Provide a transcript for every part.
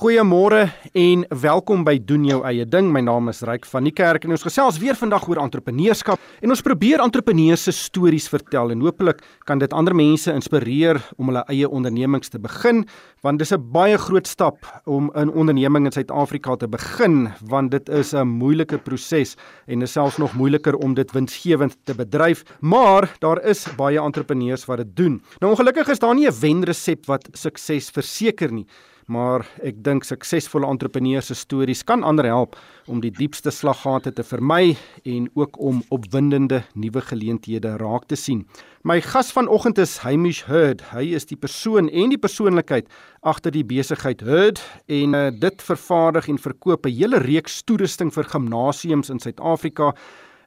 Goeiemôre en welkom by doen jou eie ding. My naam is Ryk van die Kerk en ons gesels weer vandag oor entrepreneurskap en ons probeer entrepreneurs se stories vertel en hopelik kan dit ander mense inspireer om hulle eie ondernemings te begin want dis 'n baie groot stap om 'n onderneming in Suid-Afrika te begin want dit is 'n moeilike proses en is selfs nog moeiliker om dit winsgewend te bedryf maar daar is baie entrepreneurs wat dit doen. Nou ongelukkig is daar nie 'n wenresep wat sukses verseker nie maar ek dink suksesvolle entrepreneurs se stories kan ander help om die diepste slaggate te vermy en ook om opwindende nuwe geleenthede raak te sien. My gas vanoggend is Hamish Hurd. Hy is die persoon en die persoonlikheid agter die besigheid Hurd en uh, dit vervaardig en verkoop 'n hele reeks toerusting vir gimnasiums in Suid-Afrika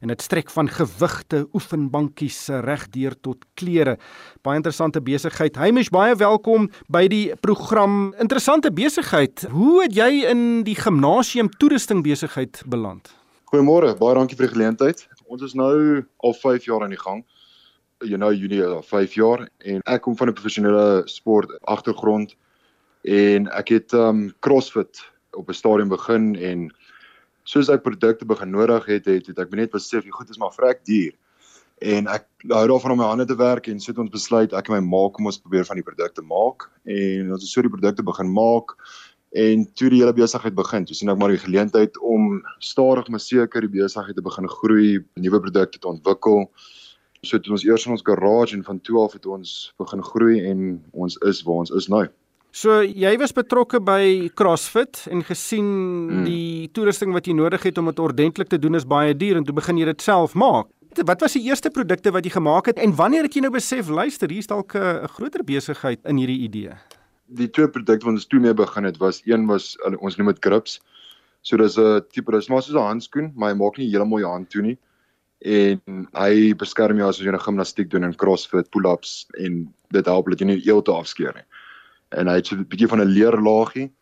en dit strek van gewigte, oefenbankies regdeur tot klere. Baie interessante besigheid. Hamish, baie welkom by die program. Interessante besigheid. Hoe het jy in die gimnasium toerusting besigheid beland? Goeiemôre, baie dankie vir die geleentheid. Ons is nou al 5 jaar aan die gang. You know, Junie al 5 jaar en ek kom van 'n professionele sport agtergrond en ek het um CrossFit op 'n stadium begin en soos ek produkte begin nodig het, het, het ek net besef, goed is maar vrek duur. En ek hou daarvan om my hande te werk en sit ons besluit ek en my ma kom ons probeer van die produkte maak en ons het so die produkte begin maak en toe die hele besigheid begin. Toe sien ek maar die geleentheid om stadig maar seker die besigheid te begin groei, nuwe produkte te ontwikkel. So het ons eers in ons garage en van toe af het ons begin groei en ons is waar ons is nou. So jy was betrokke by CrossFit en gesien hmm. die toerusting wat jy nodig het om dit ordentlik te doen is baie duur en toe begin jy dit self maak. Wat was die eerste produkte wat jy gemaak het en wanneer het jy nou besef luister hier's dalk 'n groter besigheid in hierdie idee? Die twee produkte wat ons toe mee begin het was een was ons noem dit grips. So dis 'n tipe dis maar soos 'n handskoen, maar hy maak nie heeltemal jou hand toe nie. En hy beskerm jou as jy 'n gimnastiek doen en CrossFit pull-ups en dit help dat jy nie eelt afskeer nie en hy het so 'n bietjie van 'n leerlaagie.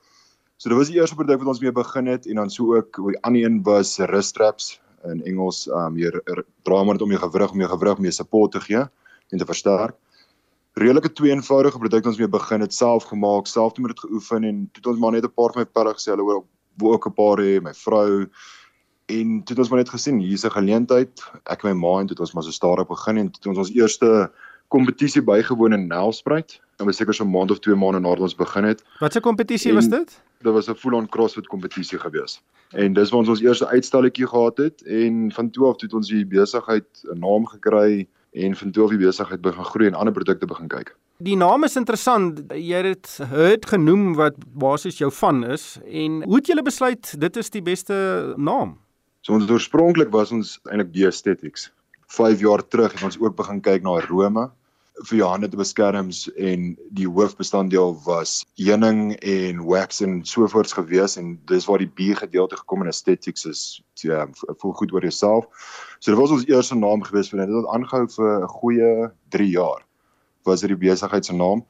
So dit was die eerste produk wat ons mee begin het en dan so ook die ander een was wrist straps in Engels um hier draai maar dit om jou gewrig om jou gewrig mee support te gee en te versterk. Redelike twee eenvoudige produkte ons mee begin het self gemaak, self met dit geoefen en toe het ons maar net 'n paar van my pelle gesê hulle wou ook 'n paar hê, my vrou en toe het ons maar net gesien hier's 'n geleentheid. Ek en my ma en toe het ons maar so stadig begin en toe het ons ons eerste kompetisie bygewoon in Nelspruit. Dit was seker so 'n maand of 2 maande nadat ons begin het. Wat 'n kompetisie was dit? Dit was 'n full-on CrossFit kompetisie gewees. En dis waar ons ons eerste uitstalletjie gehad het en van toe af het ons die besigheid 'n naam gekry en van toe af die besigheid begin groei en ander produkte begin kyk. Die naam is interessant. Jy het dit Hurt genoem wat basies jou van is en hoe het julle besluit dit is die beste naam? So ons oorspronklik was ons eintlik B Aesthetics. 5 jaar terug het ons ook begin kyk na Rome vir jou hande te beskerms en die hoofbestanddeel was heuning en wax en sovoorts gewees en dis waar die B gedeelte gekom en aesthetics is ja voel goed oor jouself. So dit was ons eerste naam gewees vir dit het aangehou vir 'n goeie 3 jaar. Was dit die besigheid se naam.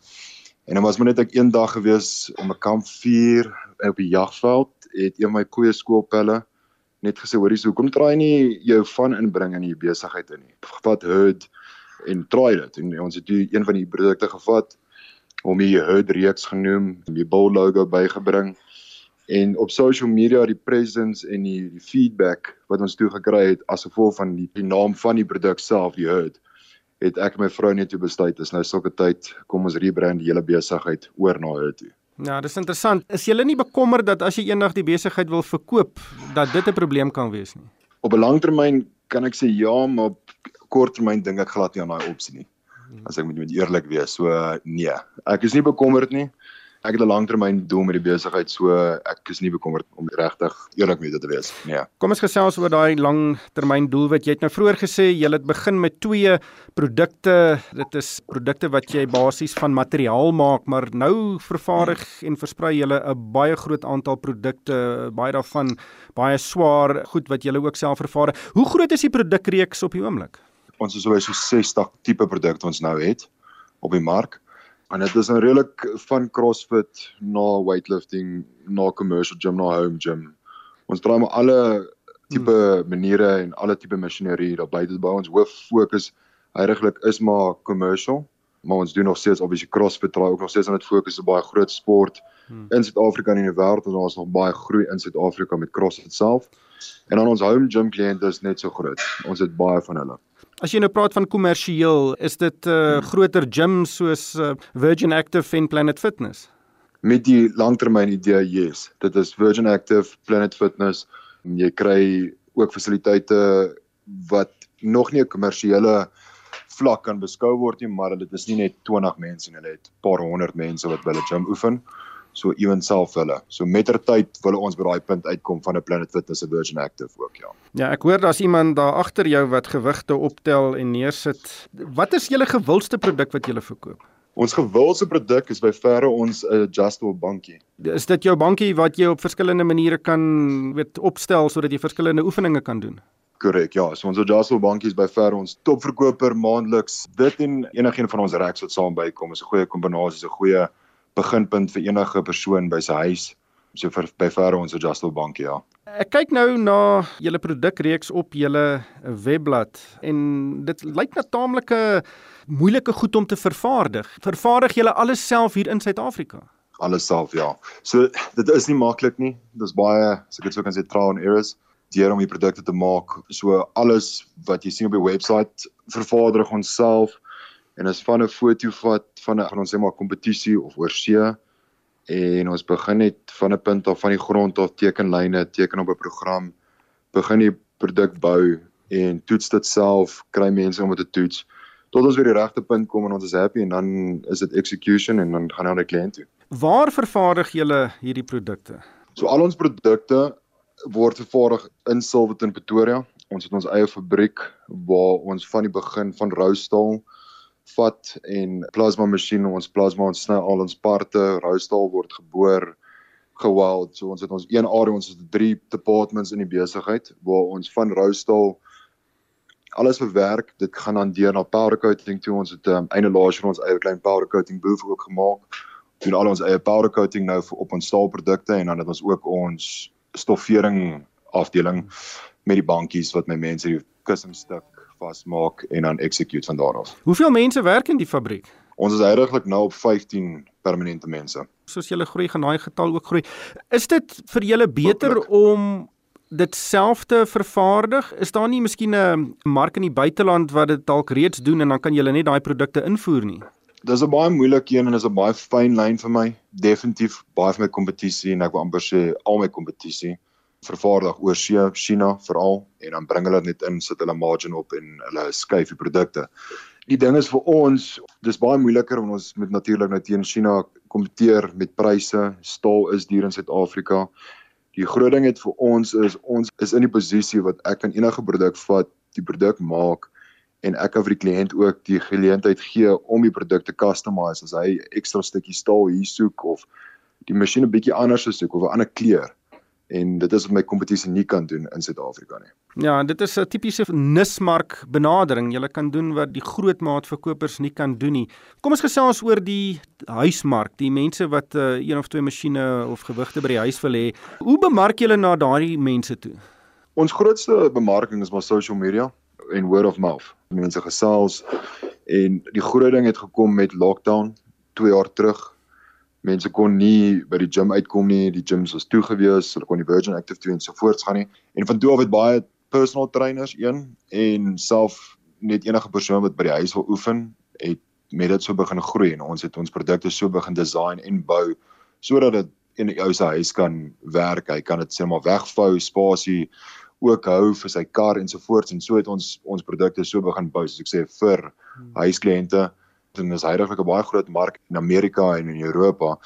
En dan was maar net ek een dag gewees om 'n kampvuur op die jagveld het een my goeie skoolpelle net gesê hoorie so kom try nie jou van inbring in die besigheid in nie. Wat hood en try dit. En ons het hier een van die produkte gevat om die Hood reeks genoem, die Bull logo bygebring en op social media die presence en die, die feedback wat ons toe gekry het as gevolg van die, die naam van die produk self, die Hood het ek my vrou net toe besluit is nou sulke tyd kom ons rebrand die hele besigheid oor na Hood toe. Ja, dis interessant. Is jy nie bekommerd dat as jy eendag die besigheid wil verkoop dat dit 'n probleem kan wees nie? Op 'n langtermyn kan ek sê ja, maar op korttermyn dink ek glad nie aan daai opsie nie. Hmm. As ek moet eerlik wees, so nee, ek is nie bekommerd nie. Ek het 'n langtermyn doel met die besigheid, so ek is nie bekommerd om regtig eerlik met dit te wees nie. Ja. Kom ons gesels oor daai langtermyn doelwit. Jy het nou vroeër gesê jy het begin met twee produkte. Dit is produkte wat jy basies van materiaal maak, maar nou vervaardig en versprei jy 'n baie groot aantal produkte, baie daarvan baie swaar goed wat jy ook self vervaardig. Hoe groot is die produkreeks op die oomblik? Ons is oor so 60 tipe produkte ons nou het op die mark. En dit is nou redelik van CrossFit na weightlifting, na commercial gym, na home gym. Ons draai maar alle tipe hmm. maniere en alle tipe masjinerie daar buite by ons hoof fokus heiliglik is maar commercial maar ons doen nog steeds obviously CrossFit raai ook nog steeds aan dit fokus op baie groot sport hmm. in Suid-Afrika en in die wêreld en daar's nog baie groei in Suid-Afrika met CrossFit self. En dan ons home gym kliënte is net so groot. Ons het baie van hulle. As jy nou praat van kommersieel, is dit uh, hmm. groter gym soos uh, Virgin Active en Planet Fitness? Met die langtermyn idee, yes. Dit is Virgin Active, Planet Fitness. Jy kry ook fasiliteite wat nog nie 'n kommersiële vlak kan beskou word nie, maar dit is nie net 20 mense nie, hulle het 'n paar honderd mense wat by hulle gym oefen. So ewen self hulle. So mettertyd wil ons by daai punt uitkom van 'n Planet Fitness Virgin Active ook, ja. Ja, ek hoor daar's iemand daar agter jou wat gewigte optel en neersit. Wat is julle gewildste produk wat julle verkoop? Ons gewildste produk is by verre ons adjustable bankie. Is dit jou bankie wat jy op verskillende maniere kan weet opstel sodat jy verskillende oefeninge kan doen? Korrek, ja. So ons Adjustable bankies by ver ons topverkoper maandeliks. Dit en enigiets van ons racks wat saam bykom is 'n goeie kombinasie, is 'n goeie beginpunt vir enige persoon by sy huis. So vir by ver ons Adjustable bankie, ja. Ek kyk nou na julle produkreeks op julle webblad en dit lyk na taamlike moeilike goed om te vervaardig. Vervaardig julle alles self hier in Suid-Afrika? Alles self, ja. So dit is nie maklik nie. Dis baie, as ek dit sou kan sê, trial and errors deur om die produkte te maak. So alles wat jy sien op die webwerf vervaardig ons self en is van 'n foto vat van 'n van ons sê maar kompetisie of oorsee en ons begin net van 'n punt af van die grond af tekenlyne teken op 'n program begin die produk bou en toets dit self kry mense om dit te toets tot ons weer die regte punt kom en ons is happy en dan is dit execution en dan gaan hy na die kliënt toe. Waar vervaardig julle hierdie produkte? So al ons produkte word vervaardig in Silverton Pretoria. Ons het ons eie fabriek waar ons van die begin van roustaal vat en plasma masjien ons plasma ons sny al ons parte roustaal word geboor geweld. So ons het ons een area ons het drie departments in die besigheid waar ons van roustaal alles verwerk dit gaan dan deur na powder coating toe. Ons het um, einde laas vir ons eie klein powder coating booth ook gemaak doen al ons eie powder coating nou op ons staalprodukte en dan het ons ook ons stoffering afdeling met die bankies wat my mense die kussingstuk vasmaak en dan execute van daar af. Hoeveel mense werk in die fabriek? Ons is heidaglik nou op 15 permanente mense. Soos julle groei gaan daai getal ook groei. Is dit vir julle beter Hopelijk. om dit self te vervaardig? Is daar nie miskien 'n mark in die buiteland wat dit dalk reeds doen en dan kan julle net daai produkte invoer nie? Dis 'n baie moeilike een en is 'n baie fyn lyn vir my. Definitief baie van my kompetisie en ek wil amper sê al my kompetisie vervaardig oor see, China veral en dan bring hulle net in sit hulle margin op en hulle skuif die produkte. Die ding is vir ons, dis baie moeiliker want ons moet natuurlik nou teen China kompeteer met pryse. Staal is duur in Suid-Afrika. Die groot ding het vir ons is ons is in die posisie wat ek kan enige produk vat, die produk maak en ek kan vir die kliënt ook die geleentheid gee om die produk te customize as hy ekstra stukkie staal hier soek of die masjien 'n bietjie anders soek of 'n ander kleur en dit is wat my kompetisie nie kan doen in Suid-Afrika nie. Ja, dit is 'n tipiese nismark benadering. Jy kan doen wat die groot maatverkopers nie kan doen nie. Kom ons gesels oor die huismark, die mense wat uh, een of twee masjiene of gewigte by die huis wil hê. Hoe bemark julle na daardie mense toe? Ons grootste bemarking is maar social media en word of mouth. Mense gesels en die groot ding het gekom met lockdown 2 jaar terug. Mense kon nie by die gym uitkom nie, die gyms was toe gewees, hulle kon nie Virgin Active toe en so voorts gaan nie. En van toe af het baie personal trainers een en self net enige persoon wat by die huis wil oefen, het met dit so begin groei en ons het ons produkte so begin design en bou sodat dit in die ou se huis kan werk. Hy kan dit sê maar wegvou, spasie ook hou vir sy kar en so voort en so het ons ons produkte so begin bou soos ek sê vir hmm. En dis heidaglik 'n baie groot mark in Amerika en in Europa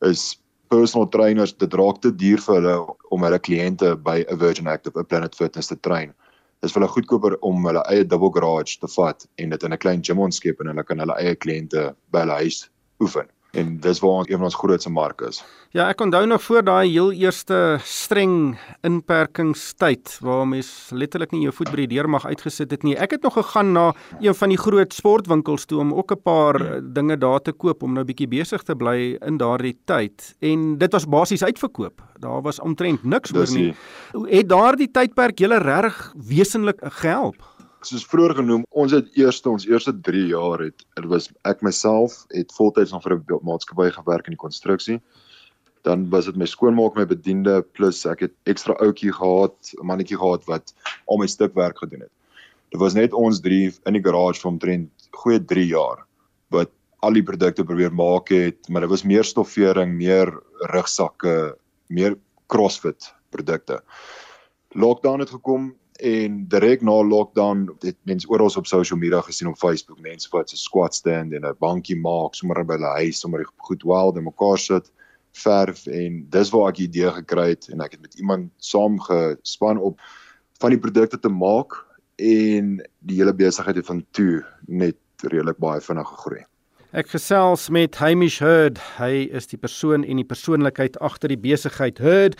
is personal trainers dit raak te duur vir hulle om hulle kliënte by 'n Virgin Active 'n Planet Fitness te train. Dis vir hulle goedkoper om hulle eie double garage te vat en dit in 'n klein gym ontskep en hulle kan hulle eie kliënte by hulle huis oefen en dis waar een van ons grootste marke is. Ja, ek onthou nog voor daai heel eerste streng inperkingstyd waar mens letterlik nie jou voet by die deur mag uitgesit het nie. Ek het nog gegaan na een van die groot sportwinkels toe om ook 'n paar dinge daar te koop om nou bietjie besig te bly in daardie tyd en dit was basies uitverkoop. Daar was omtrent niks oor nie. Het daardie tydperk julle reg wesenlik gehelp? Soos vroeër genoem, ons het eers ons eerste 3 jaar het dit was ek myself het voltyds nog vir 'n maatskappy gewerk in die konstruksie. Dan was dit my skoonmaak, my bediende plus ek het ekstra ouetjie gehad, 'n mannetjie gehad wat al my stukwerk gedoen het. Dit was net ons drie in die garage vir omtrent goeie 3 jaar wat al die produkte probeer maak het, maar dit was meer stoffering, meer rugsakke, meer CrossFit produkte. Lockdown het gekom en direk na lockdown het mense oral op social media gesien op Facebook mense wat 'n squat stand en 'n bankie maak sommer by hulle huis sommer goed wild en mekaar sit verf en dis waar ek die idee gekry het en ek het met iemand saam gespan op van die produkte te maak en die hele besigheid het van toe net redelik baie vinnig gegroei. Ek gesels met Hamish Hurd. Hy is die persoon en die persoonlikheid agter die besigheid Hurd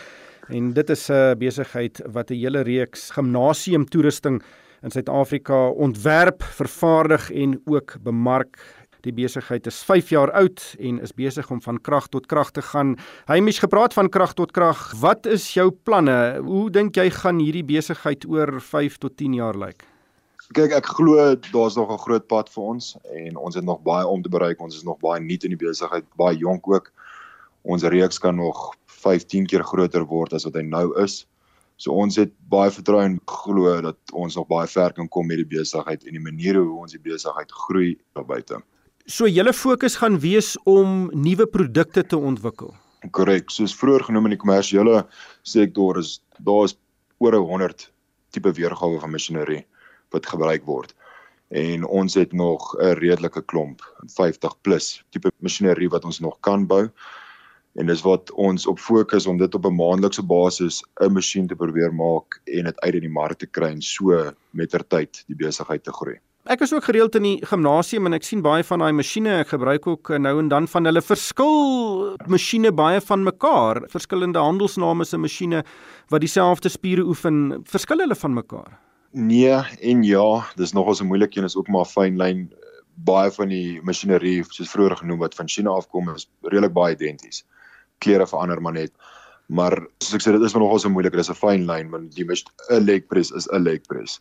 en dit is 'n besigheid wat 'n hele reeks gimnasium toerusting in Suid-Afrika ontwerp, vervaardig en ook bemark. Die besigheid is 5 jaar oud en is besig om van krag tot krag te gaan. Hy het mis gepraat van krag tot krag. Wat is jou planne? Hoe dink jy gaan hierdie besigheid oor 5 tot 10 jaar lyk? Kyk, ek glo daar's nog 'n groot pad vir ons en ons het nog baie om te bereik. Ons is nog baie nuut in die besigheid, baie jonk ook. Ons reeks kan nog 15 keer groter word as wat hy nou is. So ons het baie vertroue en glo dat ons nog baie ver kan kom met die besigheid en die maniere hoe ons die besigheid groei daar buite. So julle fokus gaan wees om nuwe produkte te ontwikkel. Korrek. Soos vroeër genoem in die kommersiële sektor is daar's oor 100 tipe weergawe van masjinerie wat gebruik word. En ons het nog 'n redelike klomp, 50 plus tipe masjinerie wat ons nog kan bou en dis wat ons op fokus om dit op 'n maandelikse basis 'n masjien te probeer maak en dit uit in die mark te kry en so mettertyd die besigheid te groei. Ek is ook gereeld in die gimnasium en ek sien baie van daai masjiene. Ek gebruik ook nou en dan van hulle verskil masjiene baie van mekaar. Verskillende handelsname se masjiene wat dieselfde spiere oefen, verskil hulle van mekaar? Nee en ja, dis nogal so moeilik en is ook maar fyn lyn baie van die masjinerie soos vroeër genoem wat van China afkom is redelik baie identies klere verander maar net. Maar soos ek sê dit is maar nogal so moeilik, dit is 'n fyn lyn want jy mis 'n leg press is 'n leg press.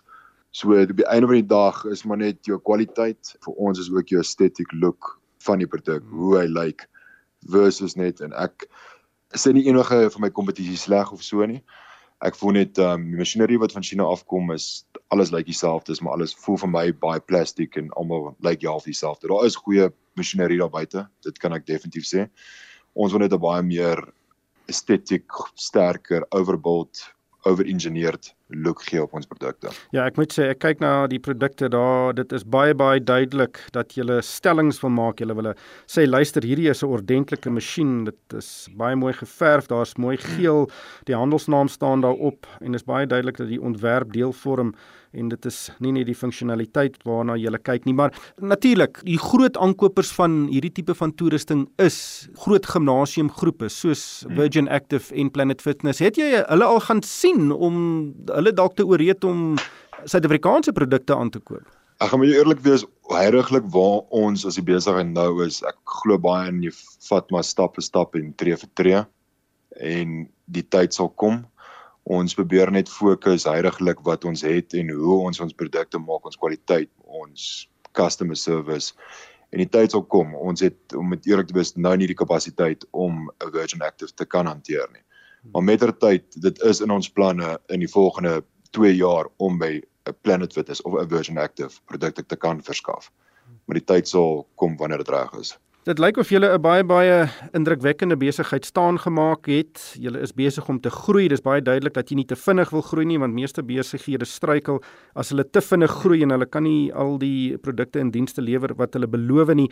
So op die einde van die dag is maar net jou kwaliteit vir ons is ook jou aesthetic look van die produk, hoe hy lyk like, versus net en ek sê nie enige van my kompetisie sleg of so nie. Ek voel net um die masjinerie wat van China afkom is alles lyk like dieselfde, dis maar alles voel vir my baie plastiek en almal lyk like half dieselfde. Daar is goeie masjinerie daar buite, dit kan ek definitief sê ons wil net 'n baie meer estetiek sterker overbuild overengineerd look gee op ons produkte. Ja, ek moet sê ek kyk na die produkte daar, dit is baie baie duidelik dat jy stellings wil maak. Jy wil sê luister, hierdie is 'n ordentlike masjien. Dit is baie mooi geverf. Daar's mooi geel. Die handelsnaam staan daarop en is baie duidelik dat die ontwerp deel vorm en dit is nie net die funksionaliteit waarna jy kyk nie, maar natuurlik, die groot aankopers van hierdie tipe van toerusting is groot gimnasiumgroepe soos hmm. Virgin Active en Planet Fitness. Het jy hulle al gaan sien om hulle dalk te ooreed om Suid-Afrikaanse produkte aan te koop? Ek gaan met jou eerlik wees, heiliglik waar ons as die besigheid nou is, ek glo baie in jy vat maar stap vir stap en tree vir tree en die tyd sal kom ons probeer net fokus heiliglik wat ons het en hoe ons ons produkte maak, ons kwaliteit, ons customer service. En die tyd sal kom. Ons het om met eerlik te wees nou nie die kapasiteit om 'n Virgin Active te kan hanteer nie. Maar mettertyd, dit is in ons planne in die volgende 2 jaar om by 'n Planet Fitness of 'n Virgin Active produkte te kan verskaf. Maar die tyd sal kom wanneer dit reg is. Dit lyk of julle 'n baie baie indrukwekkende besigheid staan gemaak het. Julle is besig om te groei. Dis baie duidelik dat jy nie te vinnig wil groei nie want meeste besighede struikel as hulle te vinnig groei en hulle kan nie al die produkte en dienste lewer wat hulle beloof nie.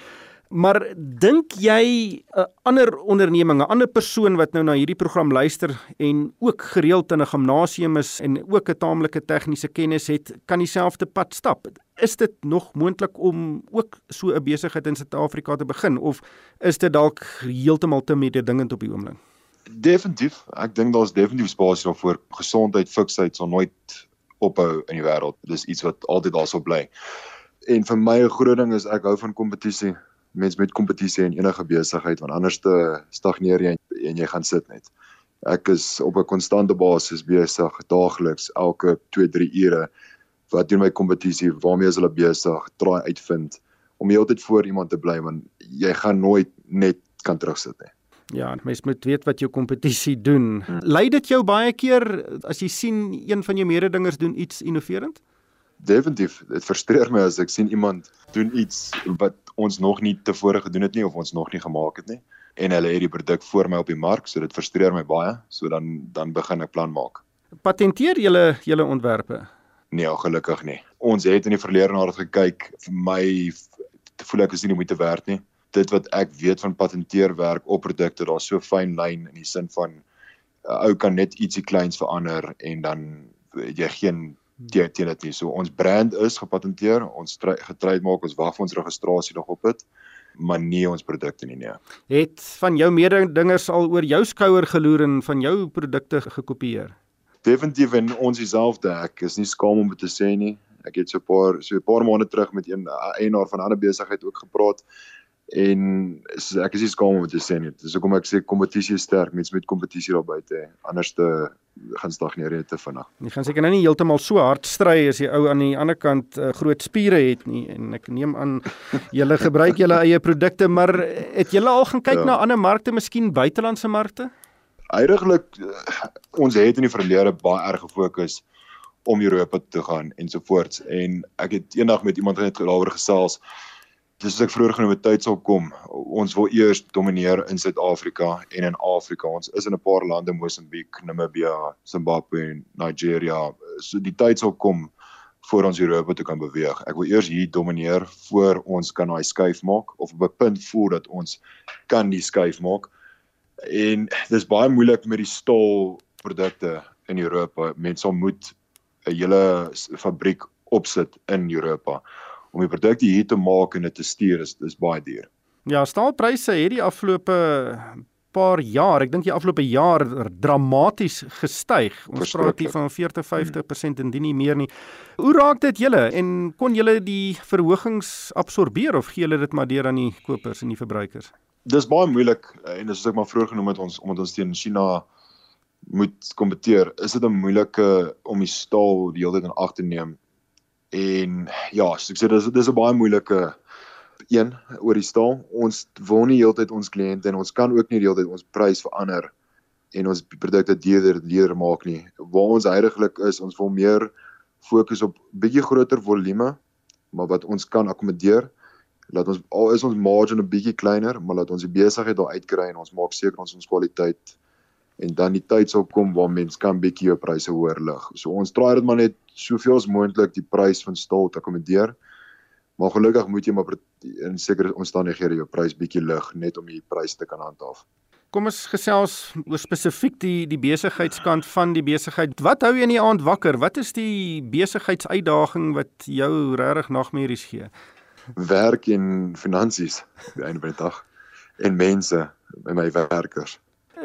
Maar dink jy 'n ander onderneming, 'n ander persoon wat nou na hierdie program luister en ook gereeld in 'n gimnasium is en ook 'n taamlike tegniese kennis het, kan dieselfde pad stap? Is dit nog moontlik om ook so 'n besigheid in Suid-Afrika te begin of is dit dalk heeltemal te mededingend op die oomblik? Definitief. Ek dink daar's definitief spasie daarvoor. Gesondheid, fiksheid sal nooit ophou in die wêreld. Dis iets wat altyd daar sal bly. En vir my 'n groot ding is ek hou van kompetisie mens met kompetisie in enige besigheid want anders te stagneer jy en jy gaan sit net. Ek is op 'n konstante basis besig daagliks elke 2-3 ure wat doen my kompetisie, waarmee is hulle besig, try uitvind om heeltyd voor iemand te bly want jy gaan nooit net kan terugsit nie. Ja, mens moet weet wat jou kompetisie doen. Hmm. Lei dit jou baie keer as jy sien een van jou mededingers doen iets innoverend? Definitief. Dit frustreer my as ek sien iemand doen iets wat ons nog nie tevore gedoen het nie of ons nog nie gemaak het nie en hulle het die produk voor my op die mark, so dit frustreer my baie. So dan dan begin ek plan maak. Patenteer julle julle ontwerpe? Nee, gelukkig nie. Ons het in die verlede na dit gekyk. Vir my voel ek is nie moeite werd nie dit wat ek weet van patenteerwerk op produkte, daar's so fyn lyn in die sin van 'n uh, ou kan net ietsie kleins verander en dan jy geen teen dit nie. So ons brand is gepatenteer, ons getryd maak, ons wag vir ons registrasie nog op dit maar nie ons produkte nie nee. Het van jou mededingers al oor jou skouer geloer en van jou produkte gekopieer? Definitief en ons dieselfde. Ek is nie skaam om dit te sê nie. Ek het so 'n paar so 'n paar maande terug met een eienaar van 'n ander besigheid ook gepraat en ek is nie skaam om te sê nie. Dis hoekom ek sê kompetisie is sterk, mens moet kompetisie daar buite hê. Anders te gaan stagneer jy te vinnig. Jy gaan seker nou nie heeltemal so hard stry as jy ou aan die ander kant uh, groot spiere het nie en ek neem aan julle gebruik julle eie produkte, maar het julle al gaan kyk ja. na ander markte, miskien buitelandse markte? Eigenlik uh, ons het in die verlede baie erg gefokus om Europa toe gaan ensovoorts en ek het eendag met iemand net daaroor gesels dis as ek vroeër genoem het tyd sal kom. Ons wil eers domineer in Suid-Afrika en in Afrika. Ons is in 'n paar lande Mosambiek, Namibia, Zimbabwe en Nigeria. So die tyd sal kom voor ons Europa toe kan beweeg. Ek wil eers hier domineer voor ons kan daai skuif maak of op 'n punt voel dat ons kan die skuif maak. En dis baie moeilik met die staal produkte in Europa. Mense moet 'n hele fabriek opsit in Europa om die produkte hier te maak en dit te stuur is dis baie duur. Ja, staalpryse het die afgelope paar jaar, ek dink die afgelope jaar dramaties gestyg. Ons praat hier van 40-50% en dit nie meer nie. Hoe raak dit julle en kon julle die verhogings absorbeer of gee julle dit maar deur aan die kopers en die verbruikers? Dis baie moeilik en dis soos ek maar vroeër genoem het ons omdat ons teen China moet kompeteer. Is dit 'n moeilike om die staal die hele tyd in ag te neem En ja, so ek sê dis dis 'n baie moeilike een oor die staal. Ons wil nie heeltyd ons kliënte en ons kan ook nie heeltyd ons prys verander en ons produkte duurder duurder maak nie. Waar ons heiliglik is, ons wil meer fokus op bietjie groter volume, maar wat ons kan akkommodeer. Laat ons al is ons margin 'n bietjie kleiner, maar laat ons die besigheid daar uitkry en ons maak seker ons ons kwaliteit en dan die tyd sal kom waar mense kan bietjie jou pryse hoër lig. So ons probeer dit maar net soveel as moontlik die prys van staal te akkommodeer. Maar gelukkig moet jy maar in sekere omstandighede jou prys bietjie lig net om die prys te kan handhaaf. Kom ons gesels oor spesifiek die die besigheidskant van die besigheid. Wat hou jy in die aand wakker? Wat is die besigheidsuitdaging wat jou regtig nagmerries gee? Werk en finansies die einde van die dag en mense by my werkers.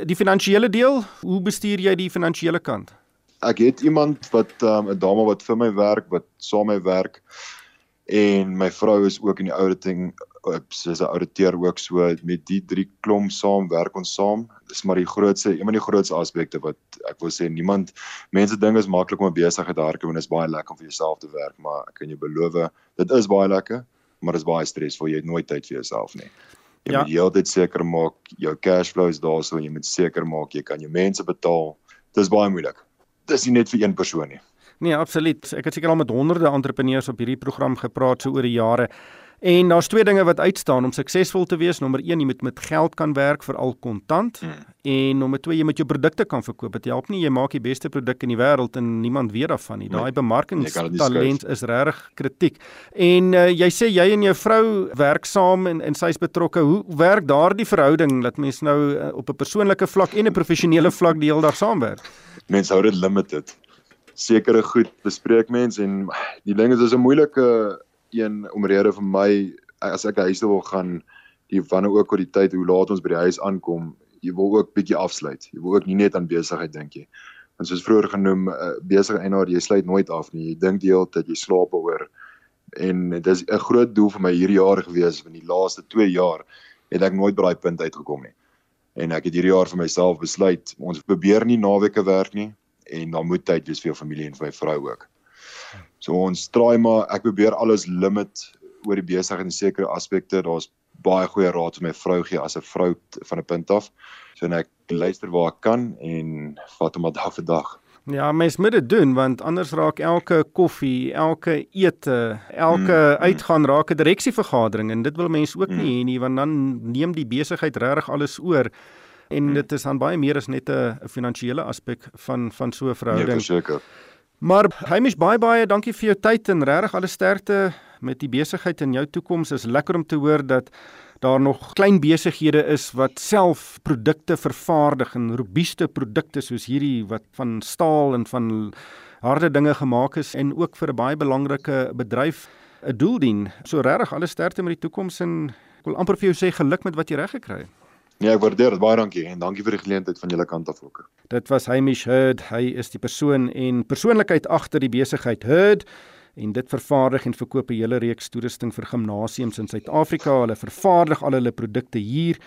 Die finansiële deel, hoe bestuur jy die finansiële kant? Ek het iemand wat um, 'n um, dame wat vir my werk, wat saam met my werk en my vrou is ook in die auditing, sy's 'n ouditeur ook so met die drie klomp saam werk ons saam. Dis maar die grootste, een van die grootste aspekte wat ek wil sê niemand mense dink is maklik om 'n besigheid te hardloop en dit is baie lekker om vir jouself te werk, maar ek kan jou beloof, dit is baie lekker, maar dit is baie stresvol. Jy het nooit tyd vir jouself nie. Jy ja. moet heeltyd seker maak jou cash flow is daarso en jy moet seker maak jy kan jou mense betaal. Dis baie moeilik. Dis nie net vir een persoon nie. Nee, absoluut. Ek het seker al met honderde entrepreneurs op hierdie program gepraat so oor die jare. En daar's twee dinge wat uitstaan om suksesvol te wees. Nommer 1, jy moet met geld kan werk vir al kontant. Mm. En nommer 2, jy moet jou produkte kan verkoop. Dit help nie jy maak die beste produk in die wêreld en niemand weet daarvan nie. Nee, Daai bemarkingstalent is regtig kritiek. En uh, jy sê jy en jou vrou werk saam en en sy's betrokke. Hoe werk daardie verhouding dat mens nou uh, op 'n persoonlike vlak en 'n professionele vlak die hele dag saamwerk? Mense hou dit limited. Sekere goed bespreek mense en die ding is dis 'n moeilike een omrede vir my as ek huis toe wil gaan die wanneer ook oor die tyd hoe laat ons by die huis aankom jy wil ook bietjie afsluit. Jy wil ook nie net aan besigheid dink jy want soos vroeër genoem uh, besige eienaar jy sluit nooit af nie. Jy dink die hele tyd jy slaap oor. En dit is 'n groot doel vir my hierdie jaar gewees van die laaste 2 jaar het ek nooit by daai punt uitgekom nie. En ek het hierdie jaar vir myself besluit ons probeer nie naweke werk nie en dan moet tyd wees vir jou familie en vir my vrou ook So ons try maar ek probeer alles limit oor die besigheid in sekere aspekte. Daar's baie goeie raad vir my vrou gee as 'n vrou van 'n punt af. So net ek luister waar ek kan en vat hom dag vir dag. Ja, mens moet dit doen want anders raak elke koffie, elke ete, elke mm, mm. uitgaan raak 'n direksievergadering en dit wil mense ook mm. nie hê nie want dan neem die besigheid regtig alles oor en mm. dit is dan baie meer as net 'n finansiële aspek van van so 'n verhouding. Ja, verseker. Maar Hamish baie baie dankie vir jou tyd en regtig alle sterkte met die besigheid in jou toekoms. Is lekker om te hoor dat daar nog klein besighede is wat self produkte vervaardig en robuuste produkte soos hierdie wat van staal en van harde dinge gemaak is en ook vir 'n baie belangrike bedryf 'n doel dien. So regtig alle sterkte met die toekoms en ek wil amper vir jou sê geluk met wat jy reg gekry het. Ja, ek waardeer dit baie dankie en dankie vir die geleentheid van julle kant af ook. Dit was Hamish Hurd. Hy is die persoon en persoonlikheid agter die besigheid Hurd en dit vervaardig en verkoop 'n hele reeks toerusting vir gimnasiums in Suid-Afrika. Hulle vervaardig al hulle produkte hier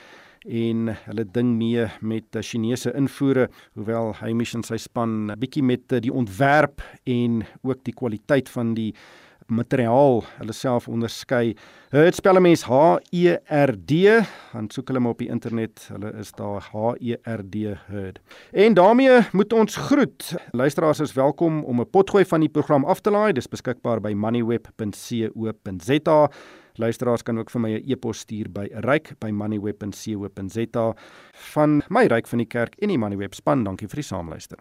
en hulle ding mee met Chinese invoere hoewel Hamish en sy span 'n bietjie met die ontwerp en ook die kwaliteit van die materiaal hulle self onderskei. Hurt spel mens H E R D. Dan soek hulle maar op die internet. Hulle is daar H E R D Hurt. En daarmee moet ons groet. Luisteraars is welkom om 'n potgooi van die program af te laai. Dis beskikbaar by moneyweb.co.za. Luisteraars kan ook vir my 'n e-pos stuur by ryk@moneyweb.co.za. Van my ryk van die kerk en die Moneyweb span. Dankie vir die saamluister.